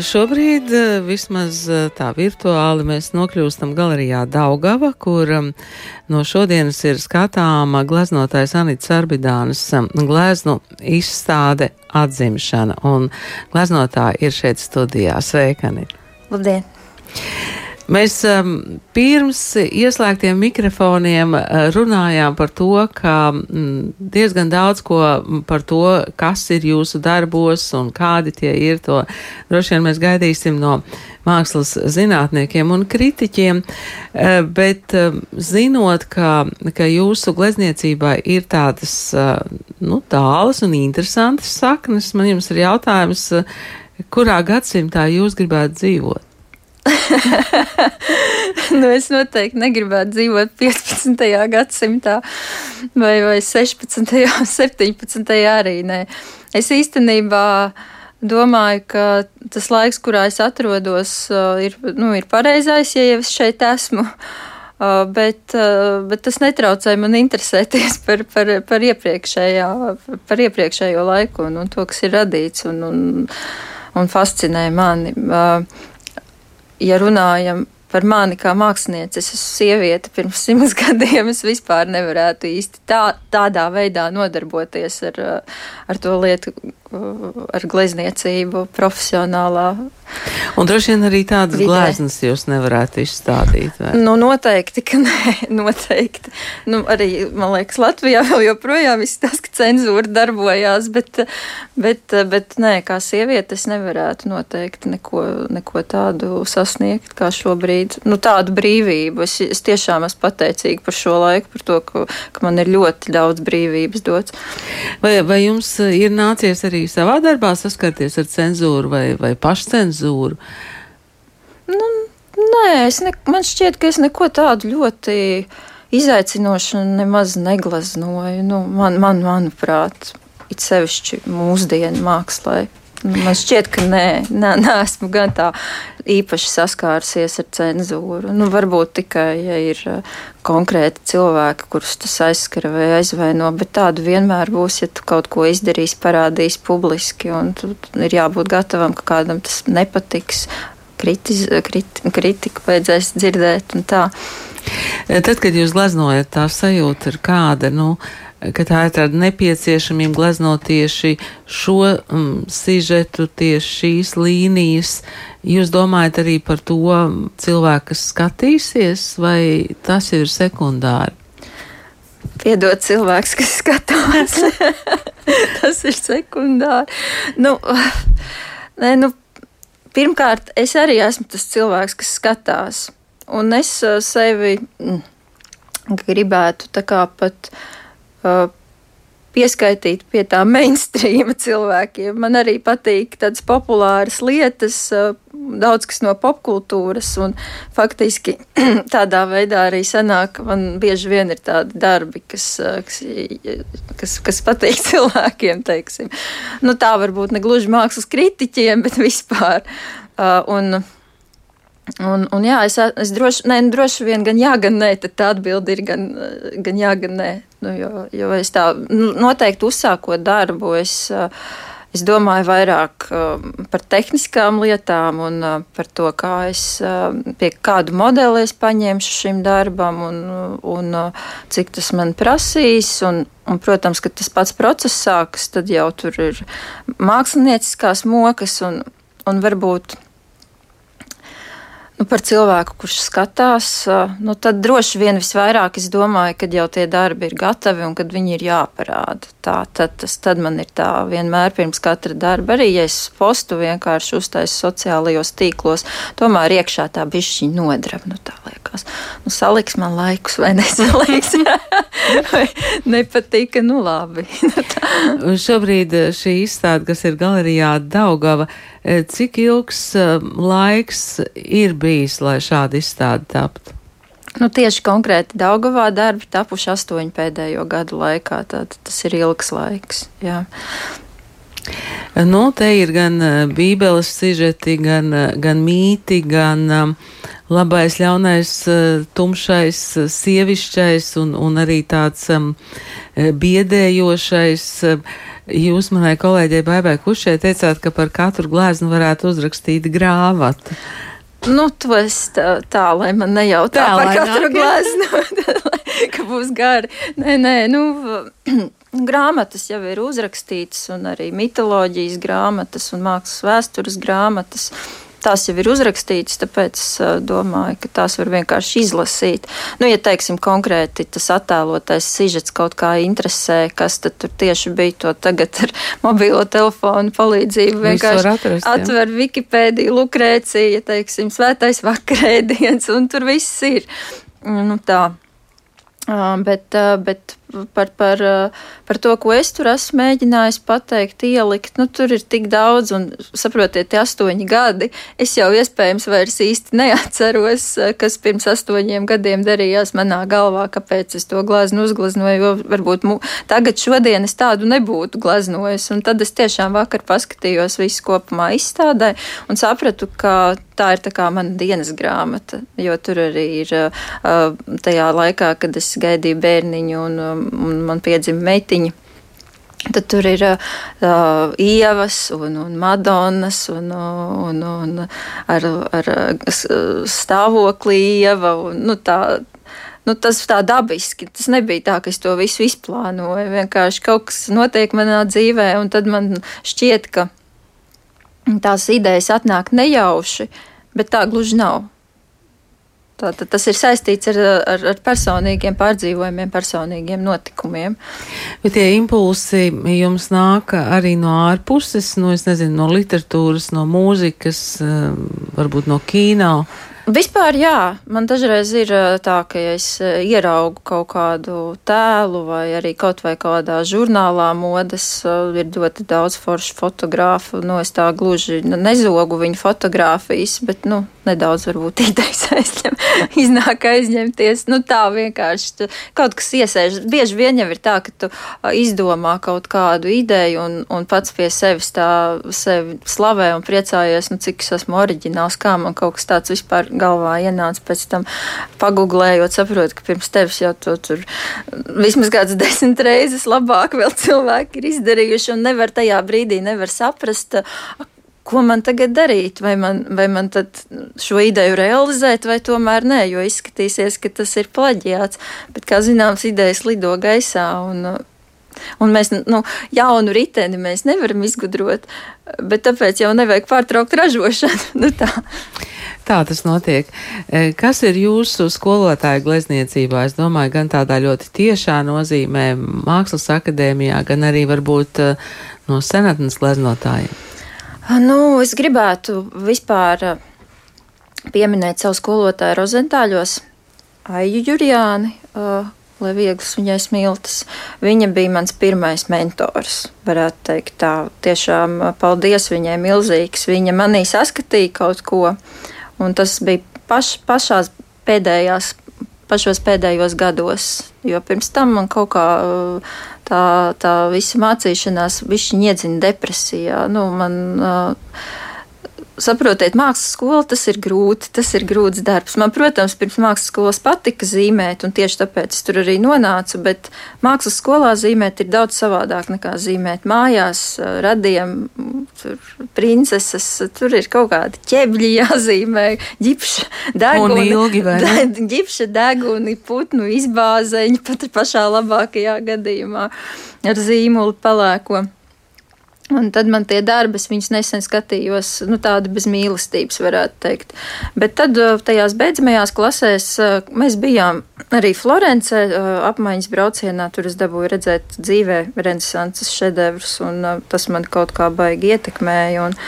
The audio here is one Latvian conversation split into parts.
Šobrīd vismaz tā virtuāli mēs nokļūstam galerijā Daugava, kur no šodienas ir skatāma gleznotājs Anita Sarbidānas gleznu izstāde atzimšana. Un gleznotāja ir šeit studijā. Sveika, Anita! Labdien! Mēs um, pirms ieslēgtiem mikrofoniem uh, runājām par to, ka mm, diezgan daudz ko par to, kas ir jūsu darbos un kādi tie ir, to droši vien mēs gaidīsim no mākslas zinātniekiem un kritiķiem, uh, bet uh, zinot, ka, ka jūsu glezniecībā ir tādas, uh, nu, tālas un interesantas saknes, man jums ir jautājums, kurā gadsimtā jūs gribētu dzīvot? nu, es noteikti negribētu dzīvot 15. gadsimtā vai, vai 16. un 17. arī nē. Es īstenībā domāju, ka tas laiks, kurā es atrodos, uh, ir, nu, ir pareizais, ja jau es šeit esmu. Uh, bet, uh, bet tas netraucēja man interesēties par, par, par, par iepriekšējo laiku un, un to, kas ir radīts, un, un, un fascinē mani ja runājam par mani kā mākslinieci, es esmu sieviete pirms simts gadiem, es vispār nevarētu īsti tā, tādā veidā nodarboties ar, ar to lietu, ar glezniecību profesionālā. Un droši vien arī tādas vidē. gleznas jūs nevarētu izstādīt. Vai? Nu, noteikti, ka nē, noteikti. Nu, arī, man liekas, Latvijā vēl joprojām viss tas, ka cenzūra darbojās, bet, bet, bet nē, kā sieviete es nevarētu noteikti neko, neko tādu sasniegt kā šobrīd. Nu, tādu brīvību. Es, es tiešām esmu pateicīga par šo laiku, par to, ka, ka man ir ļoti daudz brīvības dots. Vai, vai jums ir nācies arī arī savā darbā saskarties ar cenzūru vai, vai pašcenzūru? Nu, nē, ne, man šķiet, ka es neko tādu ļoti izaicinošu nemaz neglaznoju. Nu, man, man, manuprāt, it sevišķi mūsdienu mākslā. Man šķiet, ka nē, nē, neesmu gan tā īpaši saskārusies ar cenzūru. Nu, varbūt tikai, ja ir konkrēti cilvēki, kurus tas aizskara vai aizvaino, bet tādu vienmēr būs, ja tu kaut ko izdarīsi, parādīsi publiski, un tu, ir jābūt gatavam, ka kādam tas nepatiks, kritiz, krit, kritiku vajadzēs dzirdēt un tā. Tad, kad jūs gleznojat, tā sajūta ir kāda, nu, ka tā ir tāda nepieciešamība gleznot tieši šo um, sižetu, tieši šīs līnijas. Jūs domājat arī par to cilvēku, kas skatīsies, vai tas ir sekundāri? Piedod cilvēks, kas skatās. tas ir sekundāri. Nu, nē, nu, pirmkārt, es arī esmu tas cilvēks, kas skatās. Un es uh, sevi mm, gribētu tā kā pat uh, pieskaitīt pie tā mainstreama cilvēkiem. Man arī patīk tādas populāras lietas, daudz kas no popkultūras, un faktiski tādā veidā arī sanāk, man bieži vien ir tādi darbi, kas, kas, kas, kas patīk cilvēkiem, teiksim. Nu, tā varbūt ne gluži mākslas kritiķiem, bet vispār. Un, Un, un jā, es, es droši, ne, droši vien gan jā, gan nē, tad tā atbilde ir gan, gan jā, gan nē. Nu, jo, jo es tā nu, noteikti uzsākot darbu, es, es domāju vairāk par tehniskām lietām un par to, kā es, pie kādu modeli es paņemšu šim darbam un, un cik tas man prasīs. Un, un, protams, ka tas pats process sākas, tad jau tur ir mākslinieckās mokas un, un varbūt Nu, par cilvēku, kurš skatās, nu, tad droši vien visvairāk es domāju, ka jau tie darbi ir gatavi un kad viņi ir jāparāda. Tā, tad, tas, tad man ir tā vienmēr pirms katra darba. Arī, ja es postu vienkārši uztaisu sociālajos tīklos, tomēr iekšā tā bišķiņa nodrab, nu tā liekas. Nu, saliks man laikus vai nesaliks. vai nepatika, nu labi. Nu Šobrīd šī izstāde, kas ir galerijā Daugava, cik ilgs laiks ir bijis? Bijis, lai šāda izstāde taptu? Nu, tieši konkrēti Daugavā darbi tapuši astoņu pēdējo gadu laikā. Tad tas ir ilgs laiks. Jā. Nu, te ir gan uh, bībeles sižeti, gan, uh, gan mīti, gan um, labais, ļaunais, tumšais, sievišķais un, un arī tāds biedējošais. Jūs manai kolēģei Baibai Kušē teicāt, ka par katru gleznu varētu uzrakstīt grāmatu. Nu, tu esi tā, tā lai man nejautā tā, par katru gleznu, ka būs gari. Nē, nē, nu, grāmatas jau ir uzrakstītas, un arī mitoloģijas grāmatas un mākslas vēstures grāmatas tās jau ir uzrakstītas, tāpēc es domāju, ka tās var vienkārši izlasīt. Nu, ja teiksim konkrēti tas attēlotais sižets kaut kā interesē, kas tad tur tieši bija, to tagad ar mobilo telefonu palīdzību vienkārši atrast, atver Wikipēdiju, Lukrēcija, teiksim, svētais vakarēdiens, un tur viss ir. Nu, tā. Bet, bet par, par, par to, ko es tur esmu mēģinājis pateikt, ielikt. Nu, tur ir tik daudz, un saprotiet, tie astoņi gadi. Es jau iespējams vairs īsti neatceros, kas pirms astoņiem gadiem darījās manā galvā, kāpēc es to glaznu uzglaznoju. Jo varbūt mu, tagad, šodien es tādu nebūtu glaznojis. Un tad es tiešām vakar paskatījos visu kopumā izstādē un sapratu, ka tā ir tā mana dienas grāmata, jo tur arī ir tajā laikā, kad es gaidīju bērniņu un un man piedzima meitiņa. Tad tur ir uh, ievas un, un madonas un, un, un ar, ar stāvokli ieva. Un, nu, tā, nu, tas tā dabiski. Tas nebija tā, ka es to visu izplānoju. Vienkārši kaut kas notiek manā dzīvē, un tad man šķiet, ka tās idejas atnāk nejauši, bet tā gluži nav. Tātad tas ir saistīts ar, ar, ar personīgiem pārdzīvojumiem, personīgiem notikumiem. Bet tie impulsi jums nāk arī no ārpuses, no, nezinu, no literatūras, no mūzikas, eh, varbūt no kīna. Vispār jā, man dažreiz ir tā, ka ja es ieraugu kaut kādu tēlu vai arī kaut vai kādā žurnālā modes, ir ļoti daudz foršu fotogrāfu, nu es tā gluži nezogu viņu fotogrāfijas, bet, nu, nedaudz varbūt idejas aizņem, iznāk aizņemties. Nu, tā vienkārši kaut kas iesēž. Bieži vien jau ir tā, ka tu izdomā kaut kādu ideju un, un pats pie sevis tā sevi slavē un priecājies, nu, cik es esmu oriģināls, kā man kaut kas tāds vispār galvā ienāca. Pēc tam paguglējot, saprotu, ka pirms tevis jau to tur vismaz kāds desmit reizes labāk vēl cilvēki ir izdarījuši un nevar tajā brīdī nevar saprast, ko man tagad darīt, vai man, vai man tad šo ideju realizēt, vai tomēr nē, jo izskatīsies, ka tas ir plaģiāts. Bet, kā zināms, idejas lido gaisā, un, un mēs nu, jaunu riteni mēs nevaram izgudrot, bet tāpēc jau nevajag pārtraukt ražošanu. nu, tā. Tā tas notiek. E, kas ir jūsu skolotāja glezniecībā? Es domāju, gan tādā ļoti tiešā nozīmē, mākslas akadēmijā, gan arī varbūt e, no senatnes gleznotājiem. Nu, es gribētu vispār eh, pieminēt savu skolotāju Rozentāļos, Aiju Jurjāni, uh, lai vieglas viņai smiltas. Viņa bija mans pirmais mentors, varētu teikt tā. Tiešām paldies viņai milzīgs. Viņa manī saskatīja kaut ko, un tas bija paš, pašās pēdējās, pašos pēdējos gados, jo pirms tam man kaut kā uh, tā, tā visa mācīšanās višķiņ iedzina depresijā. Nu, man, uh, saprotiet, mākslas skola tas ir grūti, tas ir grūts darbs. Man, protams, pirms mākslas skolas patika zīmēt, un tieši tāpēc es tur arī nonācu, bet mākslas skolā zīmēt ir daudz savādāk nekā zīmēt mājās, radiem, tur princeses, tur ir kaut kādi ķebļi jāzīmē, ģipša deguni, ilgi, de, ģipša deguni, putnu izbāzeņi, pat pašā labākajā gadījumā ar zīmuli palēko. Un tad man tie darbi, es viņus nesen skatījos, nu, tādi bez mīlestības, varētu teikt. Bet tad uh, tajās beidzamajās klasēs uh, mēs bijām arī Florencē uh, apmaiņas braucienā. Tur es dabūju redzēt dzīvē renesanses šedevrus, un tas man kaut kā baigi ietekmēja. Un,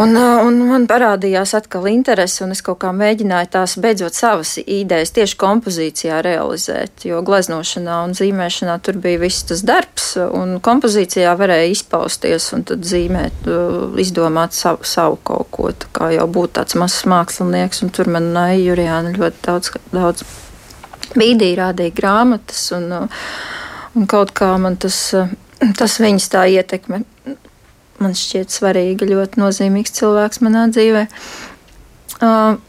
Un, un man parādījās atkal interese, un es kaut kā mēģināju tās beidzot savas idejas tieši kompozīcijā realizēt. Jo gleznošanā un zīmēšanā tur bija viss tas darbs, un kompozīcijā varēja izpausties un tad zīmēt, izdomāt savu, savu kaut ko. Tā kā jau būt tāds mazs mākslinieks, un tur man Jurijāna ļoti daudz, daudz bīdī rādīja grāmatas, un, un kaut kā man tas, tas viņas tā ietekme man šķiet svarīga, ļoti nozīmīgs cilvēks manā dzīvē. Uh,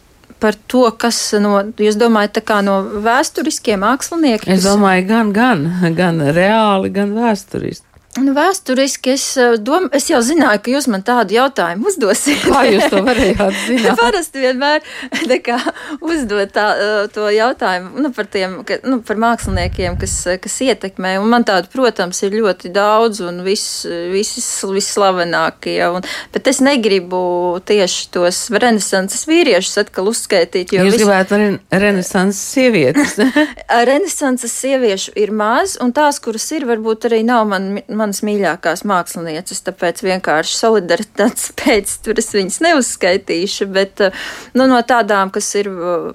par to, kas no, jūs domājat, tā kā no vēsturiskiem māksliniekiem? Es domāju, gan, gan, gan reāli, gan vēsturiski. Nu, vēsturiski es, eh, dom, es jau zināju, ka jūs man tādu jautājumu uzdosiet. Kā jūs to varējāt zināt? Parasti vienmēr kā, uzdot tā, eh, to jautājumu nu, par, tiem, ka, nu, par māksliniekiem, kas, kas ietekmē. Un man tādu, protams, ir ļoti daudz un viss, viss, visslavenākie. Un, bet es negribu tieši tos renesanses vīriešus atkal uzskaitīt. Jūs visi... gribētu re renesanses sievietes? renesanses sieviešu ir maz, un tās, kuras ir, varbūt arī nav man. man manas mīļākās mākslinieces, tāpēc vienkārši solidaritātes pēc tur es viņas neuzskaitīšu, bet eh, nu, no tādām, kas ir eh,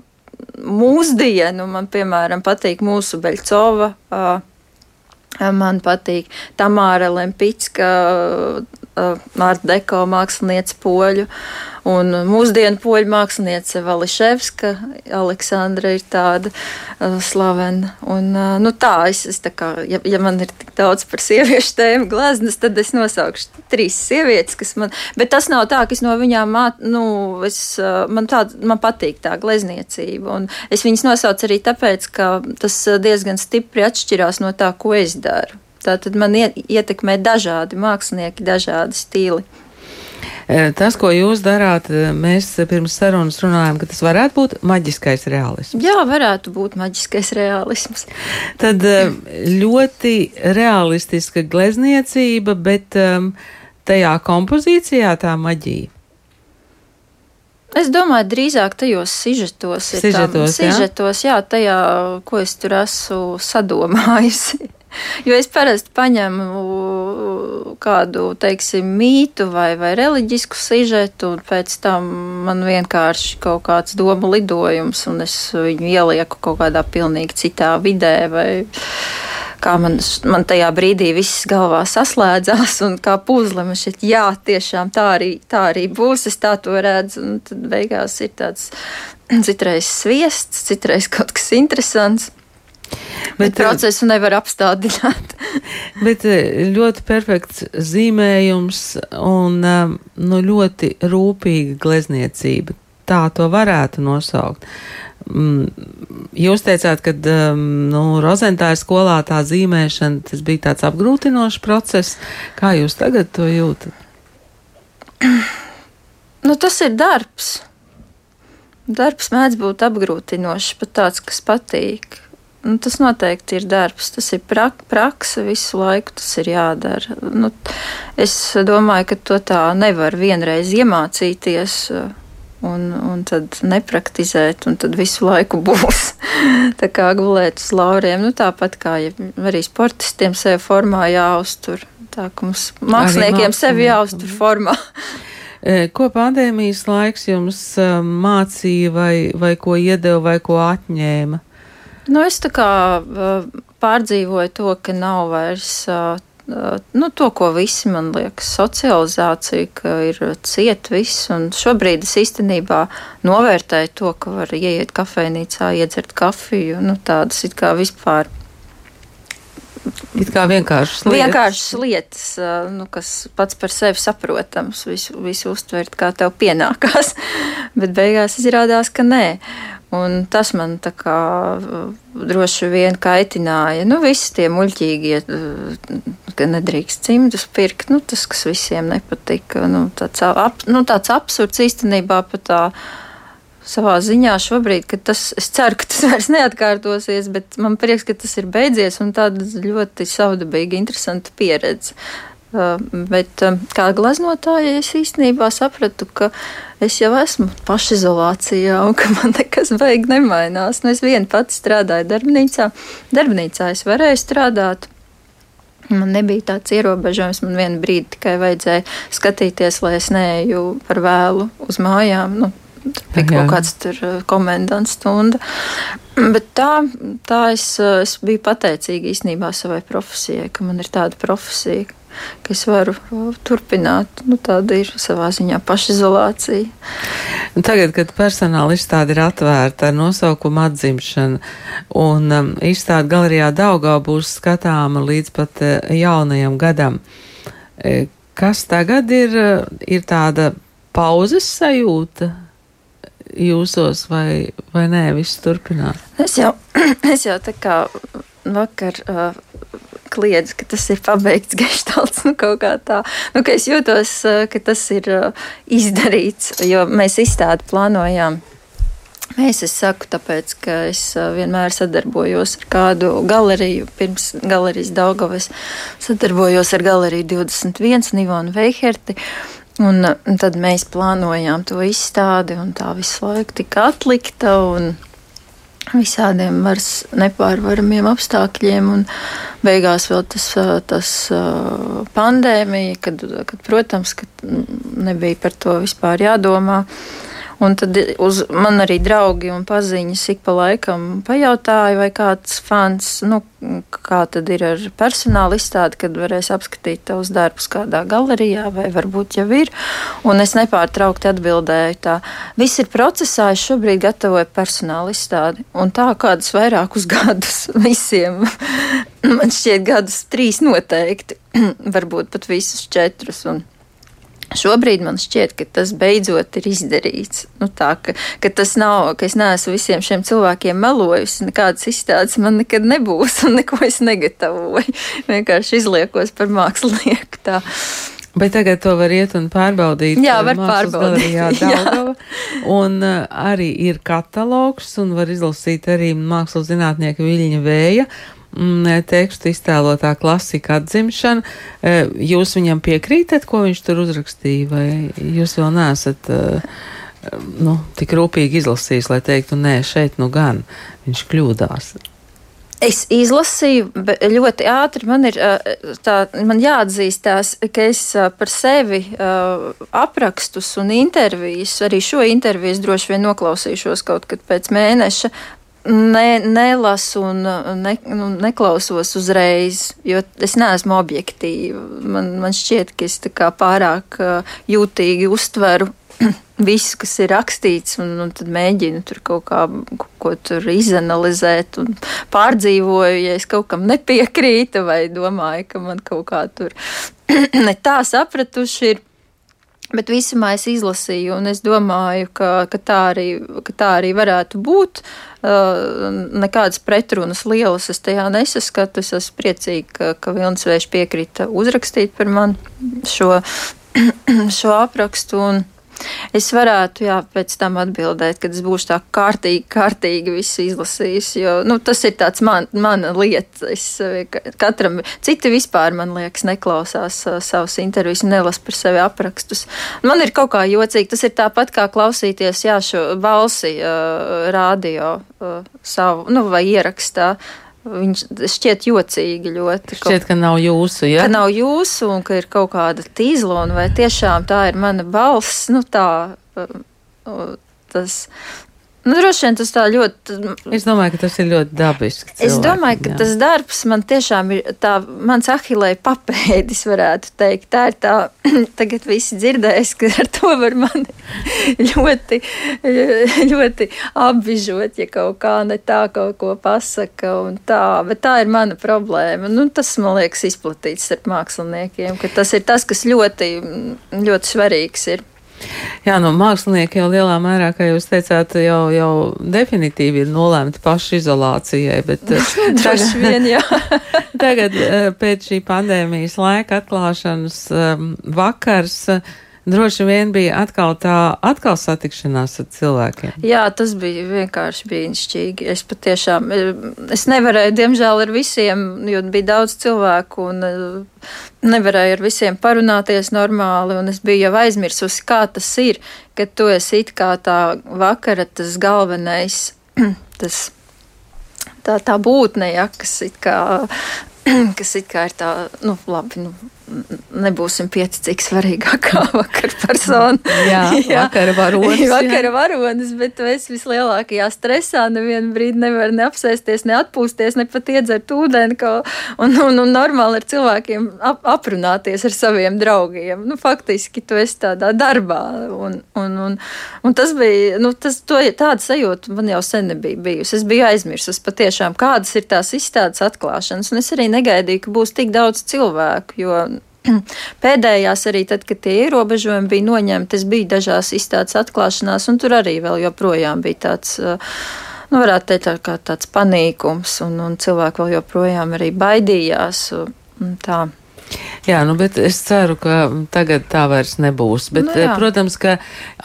mūsdienu, man piemēram patīk mūsu Beļcova. Eh, man patīk Tamāra Lempicka, Mārta Deko mākslinieca poļu. Uh, Un mūsdienu poļu māksliniece Vališevska, Aleksandra ir tāda uh, slavena. Un, uh, nu tā, es, es tā kā, ja, ja man ir tik daudz par sieviešu tēmu glaznas, tad es nosaukšu trīs sievietes, kas man, bet tas nav tā, ka es no viņām, māt, nu, es, uh, man tā, man patīk tā glezniecība. Un es viņas nosaucu arī tāpēc, ka tas diezgan stipri atšķirās no tā, ko es daru. Tātad man ietekmē dažādi mākslinieki, dažādi stili. Tas, ko jūs darāt, mēs pirms sarunas runājam, ka tas varētu būt maģiskais realisms. Jā, varētu būt maģiskais realisms. Tad ļoti realistiska glezniecība, bet tajā kompozīcijā tā maģija. Es domāju, drīzāk tajos sižetos, sižetos, tam, sižetos jā? jā, tajā, ko es tur esmu sadomājusi. Jo es parasti paņemu kādu, teiksim, mītu vai, vai reliģisku sižetu, un pēc tam man vienkārši kaut kāds domu lidojums, un es viņu ielieku kaut kādā pilnīgi citā vidē vai kā man, man tajā brīdī viss galvā saslēdzās, un kā puzle man šķiet, jā, tiešām tā arī, tā arī būs, es tā to redzu, un tad beigās ir tāds citreiz sviests, citreiz kaut kas interesants. Bet, bet procesu nevar apstādināt. bet eh, ļoti perfekts zīmējums un um, nu, ļoti rūpīga glezniecība. Tā to varētu nosaukt. Mm, jūs teicāt, ka um, nu, Rozentāra skolā tā zīmēšana tas bija tāds apgrūtinošs process. Kā jūs tagad to jūtat? Nu, tas ir darbs. Darbs mēdz būt apgrūtinošs, pat tāds, kas patīk. Nu, tas noteikti ir darbs, tas ir prak praksa, visu laiku tas ir jādara. Nu, es domāju, ka to tā nevar vienreiz iemācīties. Un, un tad nepraktizēt, un tad visu laiku būs tā kā gulēt uz lauriem. Nu, tāpat kā ja arī sportistiem sevi formā jāuztur, tā kā mums māksliniekiem sevi jāuztur formā. E, ko pandēmijas laiks jums e, mācīja, vai, vai ko iedeva, vai ko atņēma? Nu, es tā kā pārdzīvoju to, ka nav vairs nu, to, ko visi man liekas, socializācija, ka ir ciet viss. Šobrīd es īstenībā novērtēju to, ka var ieiet kafejnīcā, iedzert kafiju, nu, tādas it kā vispār. It kā vienkāršas lietas. Vienkāršas lietas, nu, kas pats par sevi saprotams, visu, visu uztvert, kā tev pienākās, bet beigās izrādās, ka nē. Un tas man tā kā droši vien kaitināja. Nu, visi tie muļķīgie, ka nedrīkst cimdus pirkt, nu, tas, kas visiem nepatika. Nu, tāds, ap, nu, tāds absurds īstenībā pat tā savā ziņā šobrīd, ka tas, es ceru, ka tas vairs neatkārtosies, bet man prieks, ka tas ir beidzies un tāda ļoti savdabīga, interesanta pieredze. Bet kā gleznotāja, es īstenībā sapratu, ka es jau esmu pašizolācijā un ka man nekas baigi nemainās. Nu, es viena pati strādāju darbnīcā. Darbnīcā es varēju strādāt. Man nebija tāds ierobežojums. Man vienā brīdī tikai vajadzēja skatīties, lai es neeju par vēlu uz mājām. Nu, kaut kāds tur komendants stunda. Bet tā, tā es, es biju pateicīga īstenībā savai profesijai, ka man ir tāda profesija, ka es varu turpināt. Nu, tāda ir savā ziņā pašizolācija. Tagad, kad personāla izstāde ir atvērta ar nosaukumu atzimšana, un um, izstāde galerijā Daugā būs skatāma līdz pat uh, jaunajam gadam, e, kas tagad ir, uh, ir tāda pauzes sajūta? jūsos, vai, vai nē, viss turpinās? Es jau, es jau tā kā vakar. Uh, kliedz, ka tas ir pabeigts gestalts, nu. Nu, es jūtos, ka tas ir izdarīts, jo mēs izstādi plānojām Mēs es saku, tāpēc, ka es vienmēr sadarbojos ar kādu galeriju. Pirms galerijas Daugavas sadarbojos ar galeriju 21 Nivonu Veiherti. Un, un tad mēs plānojām to izstādi, un tā visu laiku tika atlikta. Visādiem varas nepārvaramiem apstākļiem, un beigās vēl tas, tas pandēmija, kad, kad protams, kad nebija par to vispār jādomā. Uh, Un tad uz man arī draugi un paziņas ik pa laikam pajautāja, vai kāds fans, nu, kā tad ir ar personāla izstādi, kad varēs apskatīt tavus darbus kādā galerijā, vai varbūt jau ir. Un es nepārtraukti atbildēju tā, viss ir procesā, es šobrīd gatavoju personāla izstādi. Un tā kādus vairākus gadus visiem, man šķiet gadus trīs noteikti, varbūt pat visus četrus. Un Šobrīd man šķiet, ka tas beidzot ir izdarīts. Nu, tā, ka, ka tas nav, ka es neesmu visiem šiem cilvēkiem melojusi, nekādas izstādes man nekad nebūs, un neko es negatavoju. Vienkārši izliekos par mākslinieku. Tā. Bet tagad to var iet un pārbaudīt. Jā, var pārbaudīt. Jā, Daugava. un uh, arī ir katalogs, un var izlasīt arī mākslas zinātnieka Viļņa Vēja tekstu iztēlotā klasika atzimšana. E, jūs viņam piekrītat, ko viņš tur uzrakstīja, vai jūs vēl neesat uh, nu, tik rūpīgi izlasījis, lai teiktu, nē, šeit nu gan viņš kļūdās? Es izlasīju, ļoti ātri man ir tā, man jāatzīstās, ka es par sevi aprakstus un intervijas, arī šo interviju droši vien noklausīšos kaut kad pēc mēneša, ne, nelasu un ne, nu, neklausos uzreiz, jo es neesmu objektīva. Man, man šķiet, ka es pārāk jūtīgi uztveru visu, kas ir rakstīts, un, un tad mēģinu tur kaut kā ko tur izanalizēt un pārdzīvoju, ja es kaut kam nepiekrītu vai domāju, ka man kaut kā tur ne tā sapratuši ir. Bet visumā es izlasīju, un es domāju, ka, ka, tā, arī, ka tā arī varētu būt. Uh, nekādas pretrunas lielas es tajā nesaskatu. Es esmu priecīga, ka, ka Vilnis Vējš piekrita uzrakstīt par mani šo, šo aprakstu. Un, Es varētu, jā, pēc tam atbildēt, kad es būšu tā kārtīgi, kārtīgi visu izlasījis, jo, nu, tas ir tāds man, mana lieta. Es eh, katram, citi vispār, man liekas, neklausās uh, savus intervijas, nelas par sevi aprakstus. Man ir kaut kā jocīgi, tas ir tāpat kā klausīties, jā, šo balsi uh, radio uh, savu, nu, vai ierakstā. Uh, Viņš šķiet jocīgi ļoti. Šķiet, ka nav jūsu, ja? Ka nav jūsu un ka ir kaut kāda tīzlona, vai tiešām tā ir mana balss, nu tā, tas, Nu, droši vien tas tā ļoti. Es domāju, ka tas ir ļoti dabiski. Cilvēki, es domāju, ka jā. tas darbs man tiešām ir tā, mans ahilē papēdis, varētu teikt. Tā ir tā, tagad visi dzirdēs, ka ar to var mani ļoti, ļoti apbižot, ja kaut kā ne tā kaut ko pasaka un tā. Bet tā ir mana problēma. Nu, tas, man liekas, izplatīts starp māksliniekiem, ka tas ir tas, kas ļoti, ļoti svarīgs ir. Jā, no mākslinieki jau lielā mērā, kā jūs teicāt, jau, jau definitīvi ir nolēmti pašizolācijai, bet eh, tagad, vien, tagad eh, pēc šī pandēmijas laika atklāšanas um, vakars. Droši vien bija atkal tā atkal satikšanās ar cilvēkiem. Jā, tas bija vienkārši brīnišķīgi. Es patiešām, es nevarēju, diemžēl, ar visiem, jo bija daudz cilvēku un eh, nevarēju ar visiem parunāties normāli, un es biju jau aizmirsusi, kā tas ir, kad tu esi it kā tā vakara tas galvenais, tas tā, tā būtne, ja, kas it kā kas it kā ir tā, nu, labi, nu, nebūsim pieci cik svarīgākā vakar persona. jā, jā, vakara varonis. vakara varonis, bet tu esi vislielākajā stresā, nevienu brīdi nevar ne apsēsties, ne atpūsties, ne pat iedzert ūdeni, kā, un, un, un normāli ar cilvēkiem ap, aprunāties ar saviem draugiem. Nu, faktiski tu esi tādā darbā, un, un, un, un tas bija, nu, tas, to, tāda sajūta man jau sen nebija bijusi. Es biju aizmirsus patiešām, kādas ir tās izstādes atklāšanas, un es arī negaidīju, ka būs tik daudz cilvēku, jo pēdējās arī tad, kad tie ierobežojumi bija noņemti, es biju dažās izstādes atklāšanās, un tur arī vēl joprojām bija tāds. Nu, varētu teikt, tā kā tāds panīkums, un, un cilvēki vēl joprojām arī baidījās. Tā. Jā, nu, bet es ceru, ka tagad tā vairs nebūs. Bet, nu, jā. protams, ka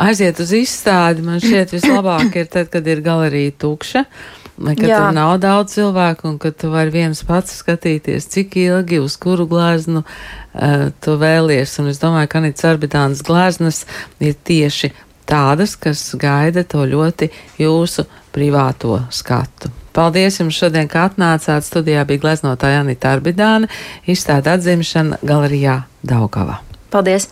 aiziet uz izstādi man šķiet vislabāk ir tad, kad ir galerija tukša. Kad Jā. tur nav daudz cilvēku un ka tu vari viens pats skatīties, cik ilgi uz kuru glāznu uh, tu vēlies. Un es domāju, ka Anita Arbitānas glāznas ir tieši tādas, kas gaida to ļoti jūsu privāto skatu. Paldies jums šodien, ka atnācāt. Studijā bija gleznotāja Anita Arbidāne, izstāda atzimšana galerijā Daugava. Paldies!